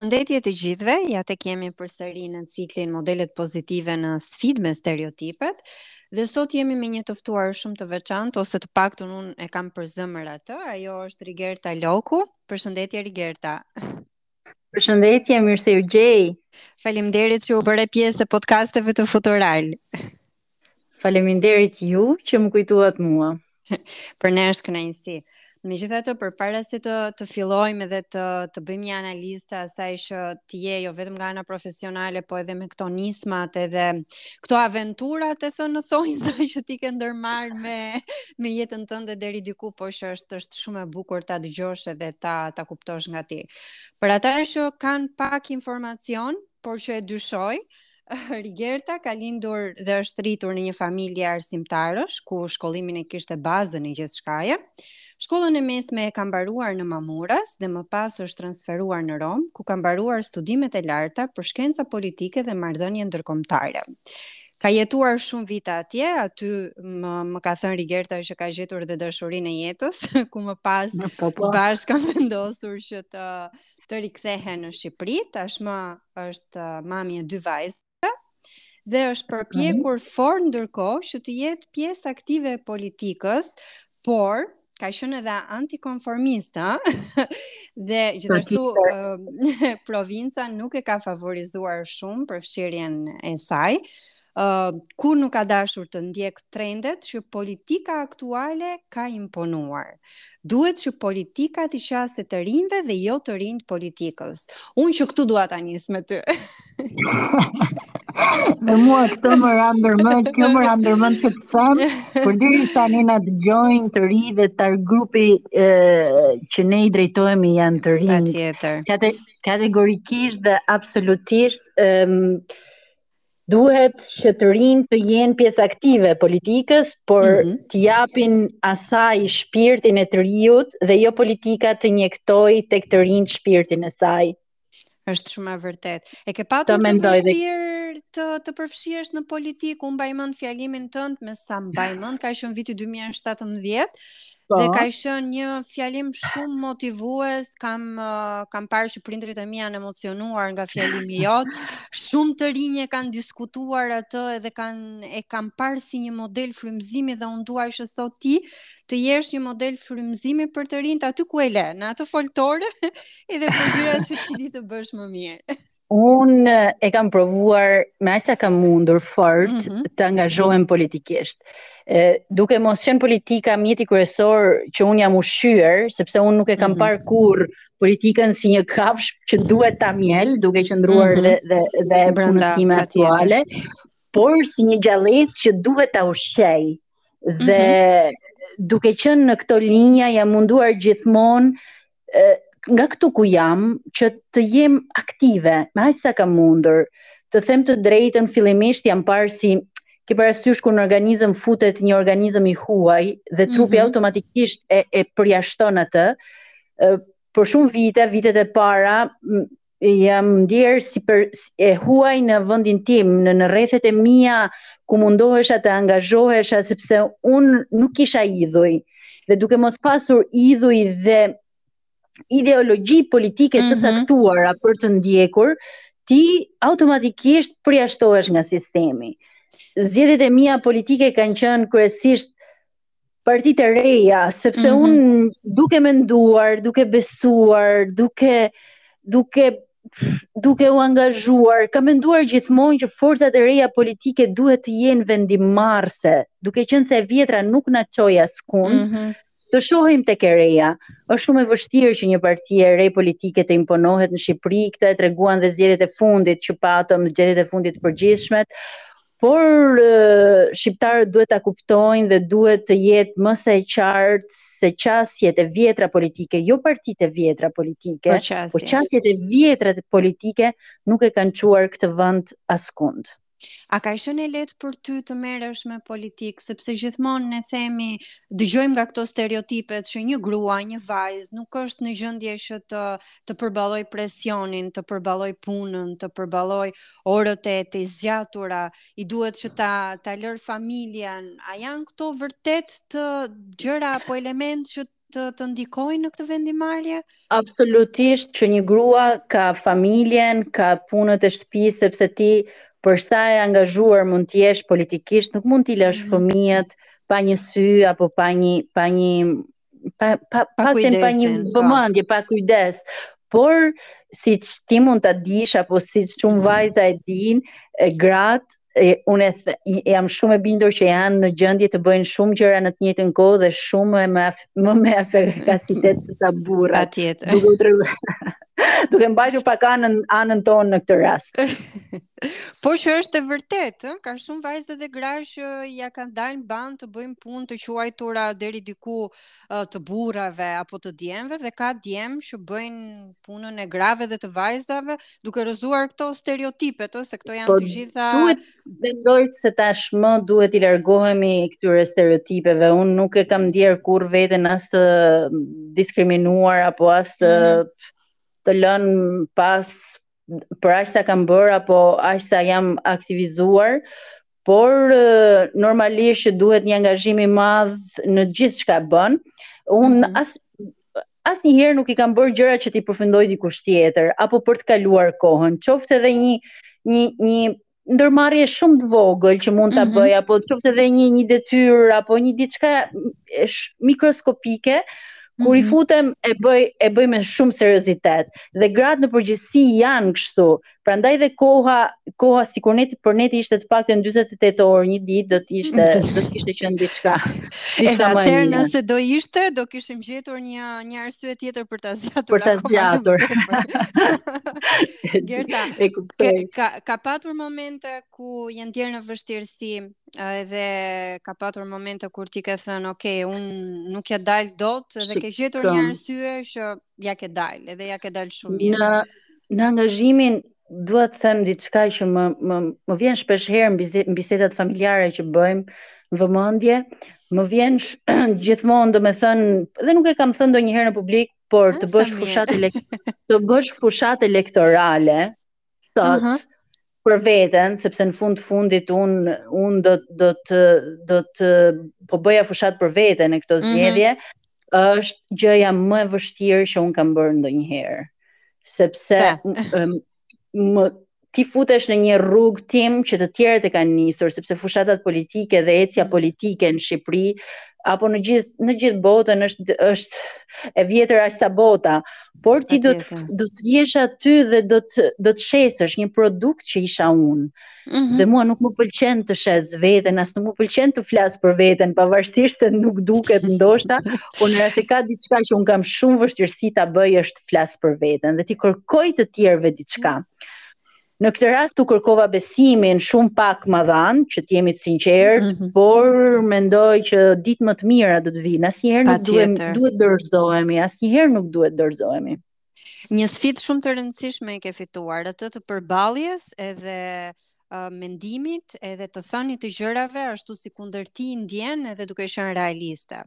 Përshëndetje të gjithëve, ja tek jemi përsëri në ciklin Modelet Pozitive në sfidë me stereotipet dhe sot jemi me një të ftuar shumë të veçantë ose të paktën unë e kam për zemër atë, ajo është Rigerta Loku. Përshëndetje Rigerta. Përshëndetje, mirë se ju gjej. Faleminderit që u bëre pjesë e podcasteve të Futural. Faleminderit ju që më kujtuat mua. për ne është kënaqësi. Megjithatë, përpara se të të fillojmë dhe të të bëjmë një analizë të asaj që ti je jo vetëm nga ana profesionale, po edhe me këto nismat edhe këto aventura të thëna në thonjëza që ti ke ndërmarrë me me jetën tënde deri diku, po që është është shumë e bukur ta dëgjosh edhe ta ta kuptosh nga ti. Për ata që kanë pak informacion, por që e dyshoj, Rigerta ka lindur dhe është rritur në një familje arsimtarësh, ku shkollimin e kishte bazën e gjithçkaje. Shkollën e mesme e ka mbaruar në Mamuras dhe më pas është transferuar në Romë, ku ka mbaruar studimet e larta për shkenca politike dhe marrëdhënie ndërkombëtare. Ka jetuar shumë vite atje, aty më, më ka thënë Rigerta që ka gjetur dhe dashurinë e jetës, ku më pas po, po. bashkë kanë vendosur që të të rikthehen në Shqipëri, tashmë është uh, mami e dy vajzëve dhe është përpjekur mhm. fort ndërkohë që të jetë pjesë aktive e politikës, por ka qenë edhe antikonformiste dhe gjithashtu uh, provinca nuk e ka favorizuar shumë përfshirjen e saj. Kurrë nuk ka dashur të ndjekë trendet që politika aktuale ka imponuar. Duhet që politika t'u qaset të rinjve dhe jo të rinjtë politikës. Unë që këtu dua ta nis me ty. Dhe mua këtë më ra ndërmend, kjo më ra ndërmend që të them, përderisa ne na dëgjojnë të rinj dhe target grupi e, që ne i drejtohemi janë të rinj. Patjetër. Kate, kategorikisht dhe absolutisht ëm duhet që të rinjtë të jenë pjesë aktive e politikës, por mm -hmm. t'i japin asaj shpirtin e të riut dhe jo politika të injektojë tek të rinjtë shpirtin e saj. Është shumë e vërtetë. E ke patur të vështirë dhe... të, të përfshiesh në politikë, unë mbaj mend fjalimin tëndë me sa mbaj mend, ka qenë viti 2017, Po. Dhe ka qenë një fjalim shumë motivues, kam uh, kam parë që prindërit e mi janë emocionuar nga fjalimi yt. Shumë të rinj e kanë diskutuar atë edhe kanë e kanë parë si një model frymëzimi dhe unë dua që sot ti të jesh një model frymëzimi për të rinjtë aty ku e le, në atë foltore edhe për gjërat që ti di të bësh më mirë. Un e kam provuar me aq sa kam mundur fort mm -hmm. të angazhohem politikisht. Ë duke mos qenë politika mjeti kryesor që un jam ushqyer, sepse un nuk e kam mm -hmm. parë kurrë politikën si një kafshë që duhet ta mjel, duke qëndruar mm -hmm. dhe dhe dhe punës time aktuale, por si një gjallesë që duhet ta ushqej. Dhe mm -hmm. duke qenë në këto linja jam munduar gjithmonë nga këtu ku jam që të jem aktive, me aq sa kam mundur. Të them të drejtën, fillimisht jam parë si ke parasysh kur në organizëm futet një organizëm i huaj dhe mhm. trupi mm -hmm. automatikisht e e përjashton atë. Për shumë vite, vitet e para, jam ndjerë si e huaj në vëndin tim, në në rethet e mia ku mundohesha të angazhohesha, sepse unë nuk kisha idhuj, dhe duke mos pasur idhuj dhe ideologji politike të mhm. caktuara për të ndjekur, ti automatikisht përjashtohesh nga sistemi. Zgjedhjet e mia politike kanë qenë kryesisht partitë e reja, sepse mm -hmm. un duke menduar, duke besuar, duke duke duke u angazhuar, kam menduar gjithmonë që forcat e reja politike duhet të jenë vendimmarrëse, duke qenë se e vjetra nuk na çoi askund. Mm -hmm. Të shohim tek e reja. Është shumë e vështirë që një parti e re politike të imponohet në Shqipëri, këtë e treguan dhe zgjedhjet e fundit që patëm, zgjedhjet e fundit të përgjithshme Por shqiptarët duhet ta kuptojnë dhe duhet të jetë më se e qartë se qasjet e vjetra politike, jo partitë e vjetra politike, po qasjet, po qasjet e vjetra politike nuk e kanë çuar këtë vend askund. A ka qenë e lehtë për ty të merresh me politikë, sepse gjithmonë ne themi, dëgjojmë nga këto stereotipet që një grua, një vajzë nuk është në gjendje që të të përballojë presionin, të përballojë punën, të përballojë orët e tejzgjatura, i duhet që ta ta lërë familjen, a janë këto vërtet gjëra apo element që të të ndikojnë në këtë vendimmarrje? Absolutisht që një grua ka familjen, ka punët e shtëpisë sepse ti për sa e angazhuar mund të jesh politikisht, nuk mund t'i lësh mm -hmm. fëmijët pa një sy apo pa një pa një pa pa pa kujdesin, pa një po. vëmendje, pa kujdes. Por si ti mund ta dish apo si shumë mhm. vajza e din, e gratë, unë jam shumë e bindur që janë në gjendje të bëjnë shumë gjëra në të njëjtën kohë dhe shumë më më me efikasitet se sa burrat. Patjetër. duke mbajtur pak anën anën tonë në këtë rast. po që është e vërtetë, ka shumë vajza dhe gra që ia kanë dalë mbanë të bëjnë punë të quajtura deri diku të burrave apo të djemve dhe ka djem që bëjnë punën e grave dhe të vajzave duke rrëzuar këto stereotipet ose këto janë po, të gjitha duhet Mendoj se tashmë duhet t'i largohemi këtyre stereotipeve. Unë nuk e kam ndjerë kurrë veten as të diskriminuar apo as të mhm. të lënë pas për aq sa kam bërë apo aq sa jam aktivizuar, por normalisht duhet një angazhim i madh në gjithçka bën. Unë mhm. as asnjëherë nuk i kam bërë gjëra që t'i përfundojë dikush tjetër apo për të kaluar kohën, qoftë edhe një një një ndërmarrje shumë të vogël që mund ta mhm. bëj mm -hmm. apo qoftë edhe një një detyrë apo një diçka mikroskopike, kur mm -hmm. i mhm. futem e bëj e bëj me shumë seriozitet dhe gratë në përgjithësi janë kështu, Prandaj dhe koha, koha sikur ne të për ne të ishte të paktën 48 orë një ditë do të ishte do të kishte qenë diçka. Edhe atëherë nëse do ishte, do kishim gjetur një një arsye tjetër për ta zgjatur. Për ta zgjatur. Gerta, e kuptoj. Ka ka patur momente ku je ndier në vështirësi edhe ka patur momente kur ti ke thënë, "Ok, un nuk ia dal dot" dhe ke gjetur një arsye që ia ke dalë, edhe ia ke dalë shumë mirë. Në në angazhimin duhet të them diçka që më më më vjen shpesh herë në bisedat familjare që bëjmë në vëmendje, më vjen sh... gjithmonë, domethënë, dhe nuk e kam thënë ndonjëherë në publik, por të bësh fushatë të bësh fushatë elektorale, Sot, uh -huh për veten, sepse në fund të fundit un un do do të do të po bëja fushatë për veten në këto mhm. zgjedhje, mm -hmm. është gjëja më e vështirë që un kam bërë ndonjëherë. Sepse më ti futesh në një rrugëtim që të tjerët e kanë nisur, sepse fushatat politike dhe ecja mhm. politike në Shqipëri apo në gjithë në gjithë botën është është e vjetër aq sa bota, Por ti do të do të jesh aty dhe do të do të shesësh një produkt që isha unë. Mm -hmm. Dhe mua nuk më pëlqen të shes veten, as nuk më pëlqen të flas për veten, pavarësisht se nuk duket ndoshta, por në rast se ka diçka që un kam shumë vështirësi ta bëj është të flas për veten dhe t'i kërkoj të tjerëve diçka. Në këtë rast u kërkova besimin, shumë pak ma dhanë, që të jemi të sinqertë, mm -hmm. por mendoj që ditë më të mira do të vijnë. Asnjëherë nuk duhet duhet dorëzohemi, asnjëherë nuk duhet dorëzohemi. Një sfidë shumë të rëndësishme e ke fituar, atë të përballjes edhe uh, mendimit, edhe të thënit të gjërave ashtu sikundër ti i ndjen edhe duke qenë realiste.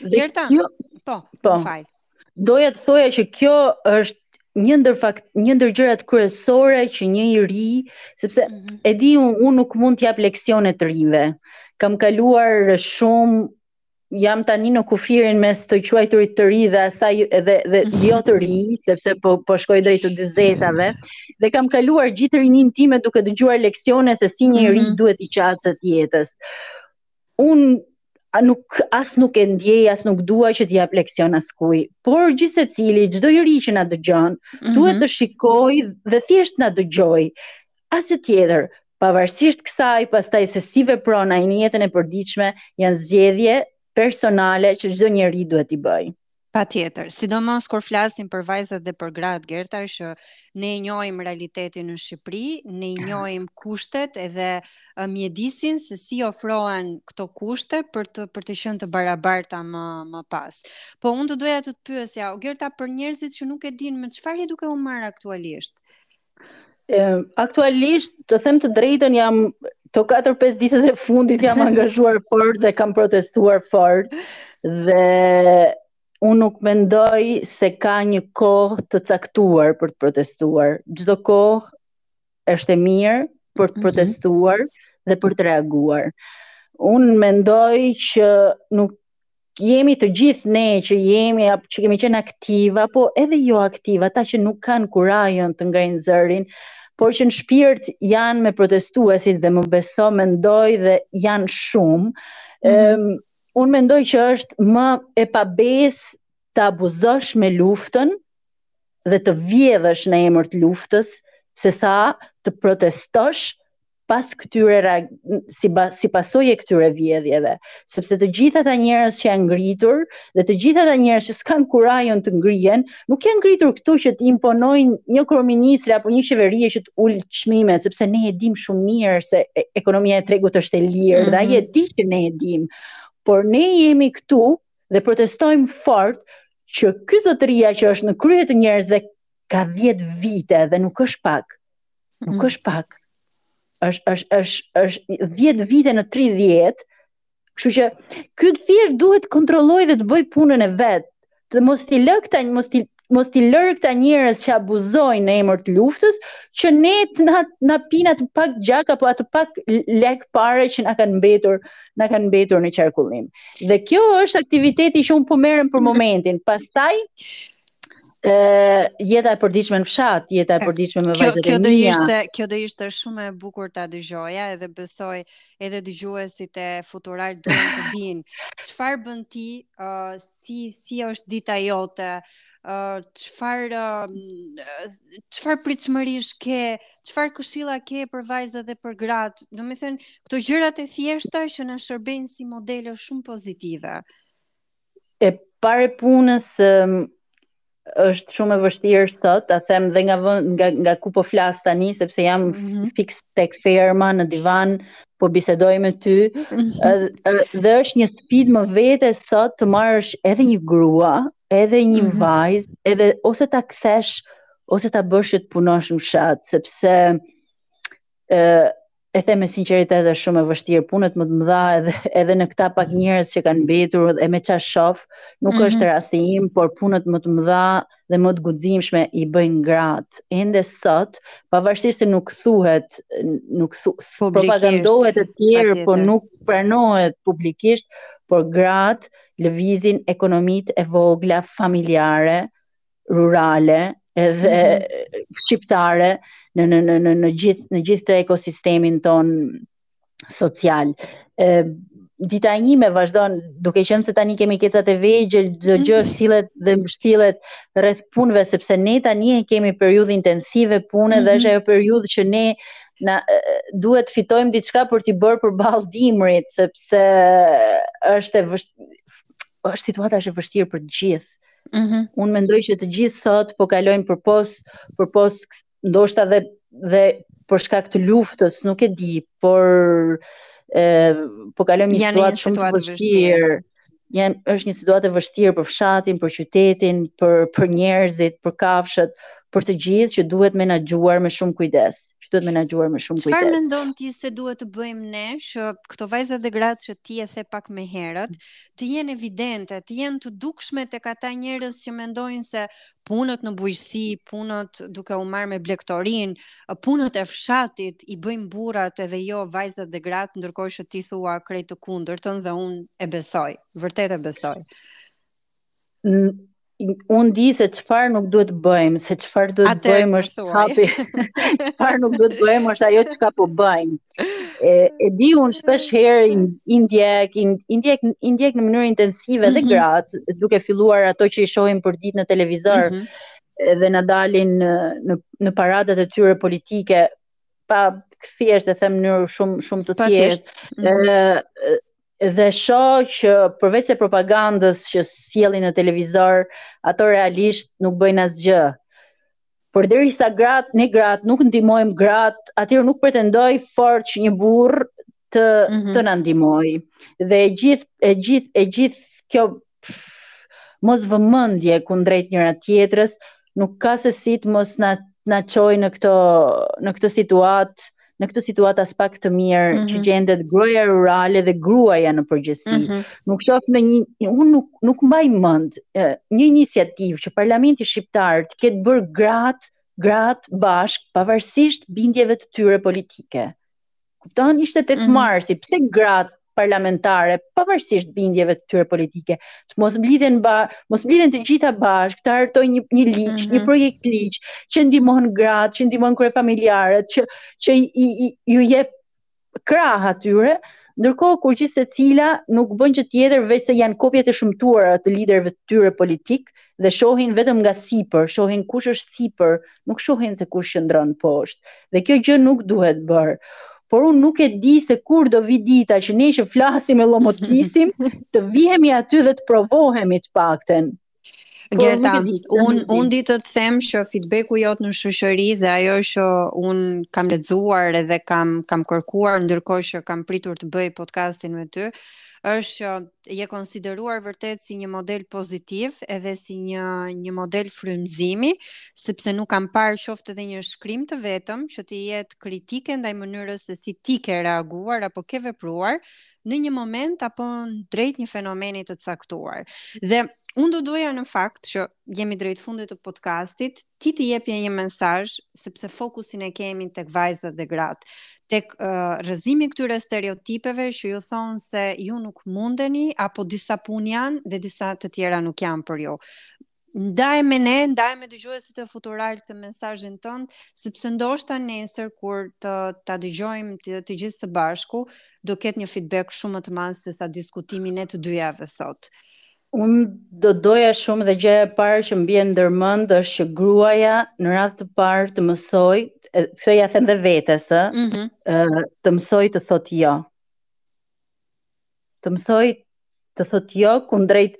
Gerta, jo, po, po. fajt. Doja të thoja që kjo është një ndër fakt, një ndër gjërat kryesore që një i ri, sepse mm -hmm. e di unë un nuk mund të jap leksione të rinjve. Kam kaluar shumë jam tani në kufirin mes të quajturit të ri dhe asaj dhe dhe jo të ri, sepse po po shkoj drejt të dyzetave dhe kam kaluar gjithë rininë time duke dëgjuar leksione se si një i ri mhm. duhet t'i qaset jetës. Unë a nuk as nuk e ndjej, as nuk dua që t'i jap leksion askujt. Por gjithsecili, çdo i ri që na dëgjon, mm -hmm. duhet të shikojë dhe thjesht të na dëgjojë. Asgjë tjetër, pavarësisht kësaj, pastaj se si vepron ai në jetën e përditshme, janë zgjedhje personale që çdo njeri duhet t'i bëjë. Patjetër, sidomos kur flasim për vajzat dhe për gratë Gerta që ne i njohim realitetin në Shqipëri, ne i njohim kushtet edhe mjedisin se si ofrohen këto kushte për të për të qenë të barabarta më më pas. Po unë do doja të të pyesja, o Gerta, për njerëzit që nuk e dinë me çfarë je duke u marrë aktualisht? Aktualisht, të them të drejtën, jam këto 4-5 ditët e fundit jam angazhuar fort dhe kam protestuar fort dhe unë nuk mendoj se ka një kohë të caktuar për të protestuar. Çdo kohë është e mirë për të mhm. protestuar dhe për të reaguar. Unë mendoj që nuk jemi të gjithë ne që jemi apo që kemi qenë aktiva, po edhe jo aktiva, ata që nuk kanë kurajon të ngrejnë zërin, por që në shpirt janë me protestuesit dhe më beso mendoj dhe janë shumë. Mm -hmm. um, unë mendoj që është më e pabesë të abuzosh me luftën dhe të vjedhësh në emër të luftës, se sa të protestosh pas këtyre si si pasojë e këtyre vjedhjeve, sepse të gjithë ata njerëz që janë ngritur dhe të gjithë ata njerëz që s'kan kurajon të ngrihen, nuk janë ngritur këtu që t'i imponojnë një kryeministri apo një qeverie që të ulë çmimet, sepse ne e dimë shumë mirë se ekonomia e tregut është e lirë, mm -hmm. dhe ai e di që ne e dimë. Por ne jemi këtu dhe protestojmë fort që ky zotëria që është në krye të njerëzve ka 10 vite dhe nuk është pak Nuk mm. është pak. Është është është është 10 vite në 30. Kështu që ky thjesht duhet të kontrollojë dhe të bëjë punën e vet. Të mos t'i lë këta, mos t'i mos t'i lërë këta njerëz që abuzojnë në emër të luftës, që ne të na na pinë atë pak gjak apo atë pak lek pare që na kanë mbetur, na kanë mbetur në qarkullim. Dhe kjo është aktiviteti që unë po merrem për momentin. Pastaj Ë, jeta e përditshme në fshat, jeta e përditshme me vajzat e mia. Kjo do ishte, kjo do ishte shumë e bukur ta dëgjoja, edhe besoj edhe dëgjuesit e Futural duan të dinë çfarë bën ti, ë, uh, si si është dita jote, ë, uh, çfarë çfarë pritshmërish ke, çfarë këshilla ke për vajzat dhe për gratë. Domethënë, këto gjërat e thjeshta që na shërbejnë si modele shumë pozitive. e pare punës është shumë e vështirë sot, ta them dhe nga vën, nga nga ku po flas tani sepse jam mm -hmm. fiks tek ferma në divan, po bisedoj me ty. dhe është një sfidë më vete sot të marrësh edhe një grua, edhe një mm -hmm. vajzë, edhe ose ta kthesh ose ta bësh të punosh në fshat, sepse e them me sinqeritet është shumë e vështirë punët më të mëdha edhe edhe në këta pak njerëz që kanë mbetur dhe me çfarë shoh, nuk mm -hmm. është rasti im, por punët më të mëdha dhe më të guximshme i bëjnë gratë. Ende sot, pavarësisht se nuk thuhet, nuk thu, propagandohet e tjera, por nuk pranohet publikisht, por gratë lëvizin ekonomitë e vogla familjare, rurale edhe mm -hmm. shqiptare në në në në në gjithë në gjithë ekosistemin tonë social. Ë dita ime vazhdon duke qenë se tani kemi kecat e vegjël, çdo mhm. gjë sillet dhe mbështillet rreth punëve sepse ne tani kemi periudhë intensive pune mm -hmm. dhe mhm. është ajo periudhë që ne na duhet të fitojmë diçka për t'i bërë përballë dimrit sepse është e vështirë është situata është e vështirë për të gjithë. Mm -hmm. Unë mendoj që të gjithë sot po kalojnë përpos, përpos ndoshta dhe dhe për shkak të luftës, nuk e di, por e, po kalojmë një situatë shumë të vështirë. Jan është një situatë e vështirë për fshatin, për qytetin, për për njerëzit, për kafshët, për të gjithë që duhet menaxhuar me shumë kujdes që duhet menaxhuar me shumë kujdes. Çfarë mendon ti se duhet të bëjmë ne që këto vajza dhe gra që ti e the pak më herët, të jenë evidente, të jenë të dukshme tek ata njerëz që mendojnë se punët në bujqësi, punët duke u marrë me blegtorinë, punët e fshatit i bëjnë burrat edhe jo vajzat dhe gratë, ndërkohë që ti thua krejt të kundërtën dhe unë e besoj, vërtet e besoj. unë di se çfarë nuk duhet të bëjmë, se çfarë duhet të bëjmë është hapi. Çfarë nuk duhet të bëjmë është ajo çka po bëjmë. E, e di unë shpesh herë i ndjek, i ndjek, i ndjek në mënyrë intensive dhe mhm. gratë, duke filluar ato që i shohim përditë në televizor. Mm -hmm dhe na dalin në në, në paradat e tyre politike pa thjesht e them në mënyrë shumë shumë të thjeshtë. Mm -hmm. dhe shoh që përveç se propagandës që sjellin në televizor, ato realisht nuk bëjnë asgjë. Por derisa grat, ne grat nuk ndihmojmë grat, atëherë nuk pretendoj fort që një burr të mm -hmm. të na ndihmojë. Dhe e gjithë e gjithë e gjithë kjo mosvëmendje kundrejt njëra tjetrës, nuk ka se si të mos na na çojë në këtë në këtë situatë, në këtë situatë aspak të mirë mm -hmm. që mhm. gjendet gruaja rurale dhe gruaja në përgjithësi. Mm -hmm. Nuk shoh në një unë nuk nuk mbaj mend një iniciativë që parlamenti shqiptar të ketë bërë gratë gratë bashkë pavarësisht bindjeve të tyre politike. Kupton, ishte 8 mm -hmm. marsi, pse gratë parlamentare, pavarësisht bindjeve të tyre politike, të mos mblidhen ba, mos mblidhen të gjitha bashkë, të hartojnë një një ligj, mm -hmm. një mhm. projektligj që ndihmon gratë, që ndihmon kryefamiljaret, që që i, i, i, ju jep krah atyre, ndërkohë kur gjithsecila nuk bën gjë tjetër veçse janë kopjet e shumtuara të liderëve të tyre politik, dhe shohin vetëm nga sipër, shohin kush është sipër, nuk shohin se kush qëndron poshtë. Dhe kjo gjë nuk duhet bërë. Por unë nuk e di se kur do vi dita që ne që flasim e llomotisim, të vihemi aty dhe të provohemi të paktën. Gerta, un un di të të them që feedbacku jot në shoqëri dhe ajo që un kam lexuar edhe kam kam kërkuar ndërkohë që kam pritur të bëj podcastin me ty, është që je konsideruar vërtet si një model pozitiv edhe si një një model frymëzimi, sepse nuk kam parë qoftë edhe një shkrim të vetëm që të jetë kritike ndaj mënyrës se si ti ke reaguar apo ke vepruar në një moment apo drejt një fenomeni të caktuar. Dhe unë do doja në fakt që jemi drejt fundit të podcastit, ti të jepje një mesazh sepse fokusin e kemi tek vajzat dhe gratë, tek uh, rrëzimi i këtyre stereotipeve që ju thon se ju nuk mundeni apo disa punë janë dhe disa të tjera nuk janë për ju. Ndaj me ne, ndaj me dëgjuesit e Futural këtë mesazhin tënd, sepse ndoshta nesër kur të ta dëgjojmë të, të gjithë së bashku, do ketë një feedback shumë më të madh sesa diskutimi ne të dyjave sot. Unë do doja shumë dhe gjëja e parë që më bien ndër mend është që gruaja në radhë të parë të mësoj, këtë ja them dhe vetes, ë, mm -hmm. të mësoj të thot jo. Të mësoj të thot jo kundrejt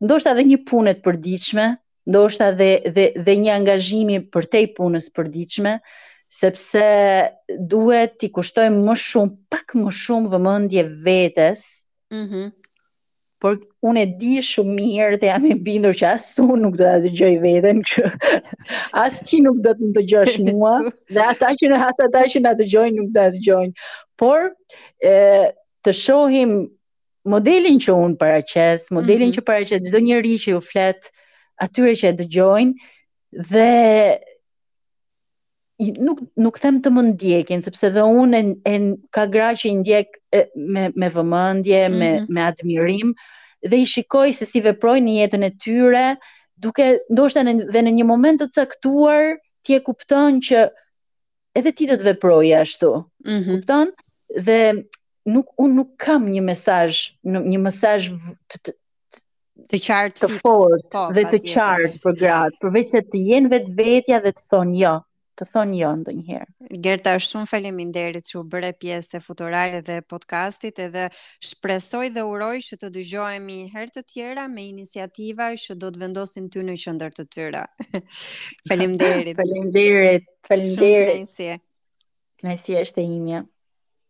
ndoshta edhe një pune të përditshme, ndoshta dhe dhe dhe një angazhimi përtej punës përditshme, sepse duhet t'i kushtojmë më shumë, pak më shumë vëmendje vetes, Mhm. Mm por unë e di shumë mirë dhe jam e bindur që as unë nuk do ta dëgjoj veten që as ti nuk do të më dëgjosh mua dhe ata që na as ata që na dëgjojnë nuk do ta dëgjojnë. Por e të shohim modelin që unë paraqes, modelin mm -hmm. që paraqes çdo njeri që ju flet atyre që e dëgjojnë dhe nuk nuk them të më ndjekin sepse dhe unë e, ka gra që i ndjek e, me me vëmendje, mm -hmm. me mhm. me admirim dhe i shikoj se si veprojnë në jetën e tyre, duke ndoshta në, dhe në një moment të caktuar ti e kupton që edhe ti do të veproje ashtu. Mm -hmm. Kupton? Dhe nuk unë nuk kam një mesazh, një mesazh të, të, të qartë të fortë po, dhe të qartë për gratë, përveç se të jenë vetvetja dhe të thonë jo, të thonë jo ndonjëherë. Gerta, shumë faleminderit që u bëre pjesë e Futurale dhe podcastit, edhe shpresoj dhe uroj që të dëgjohemi herë të tjera me iniciativa që do të vendosin ty në qendër të tyre. faleminderit. faleminderit. Faleminderit. Shumë kënaqësi. Kënaqësi është e imja.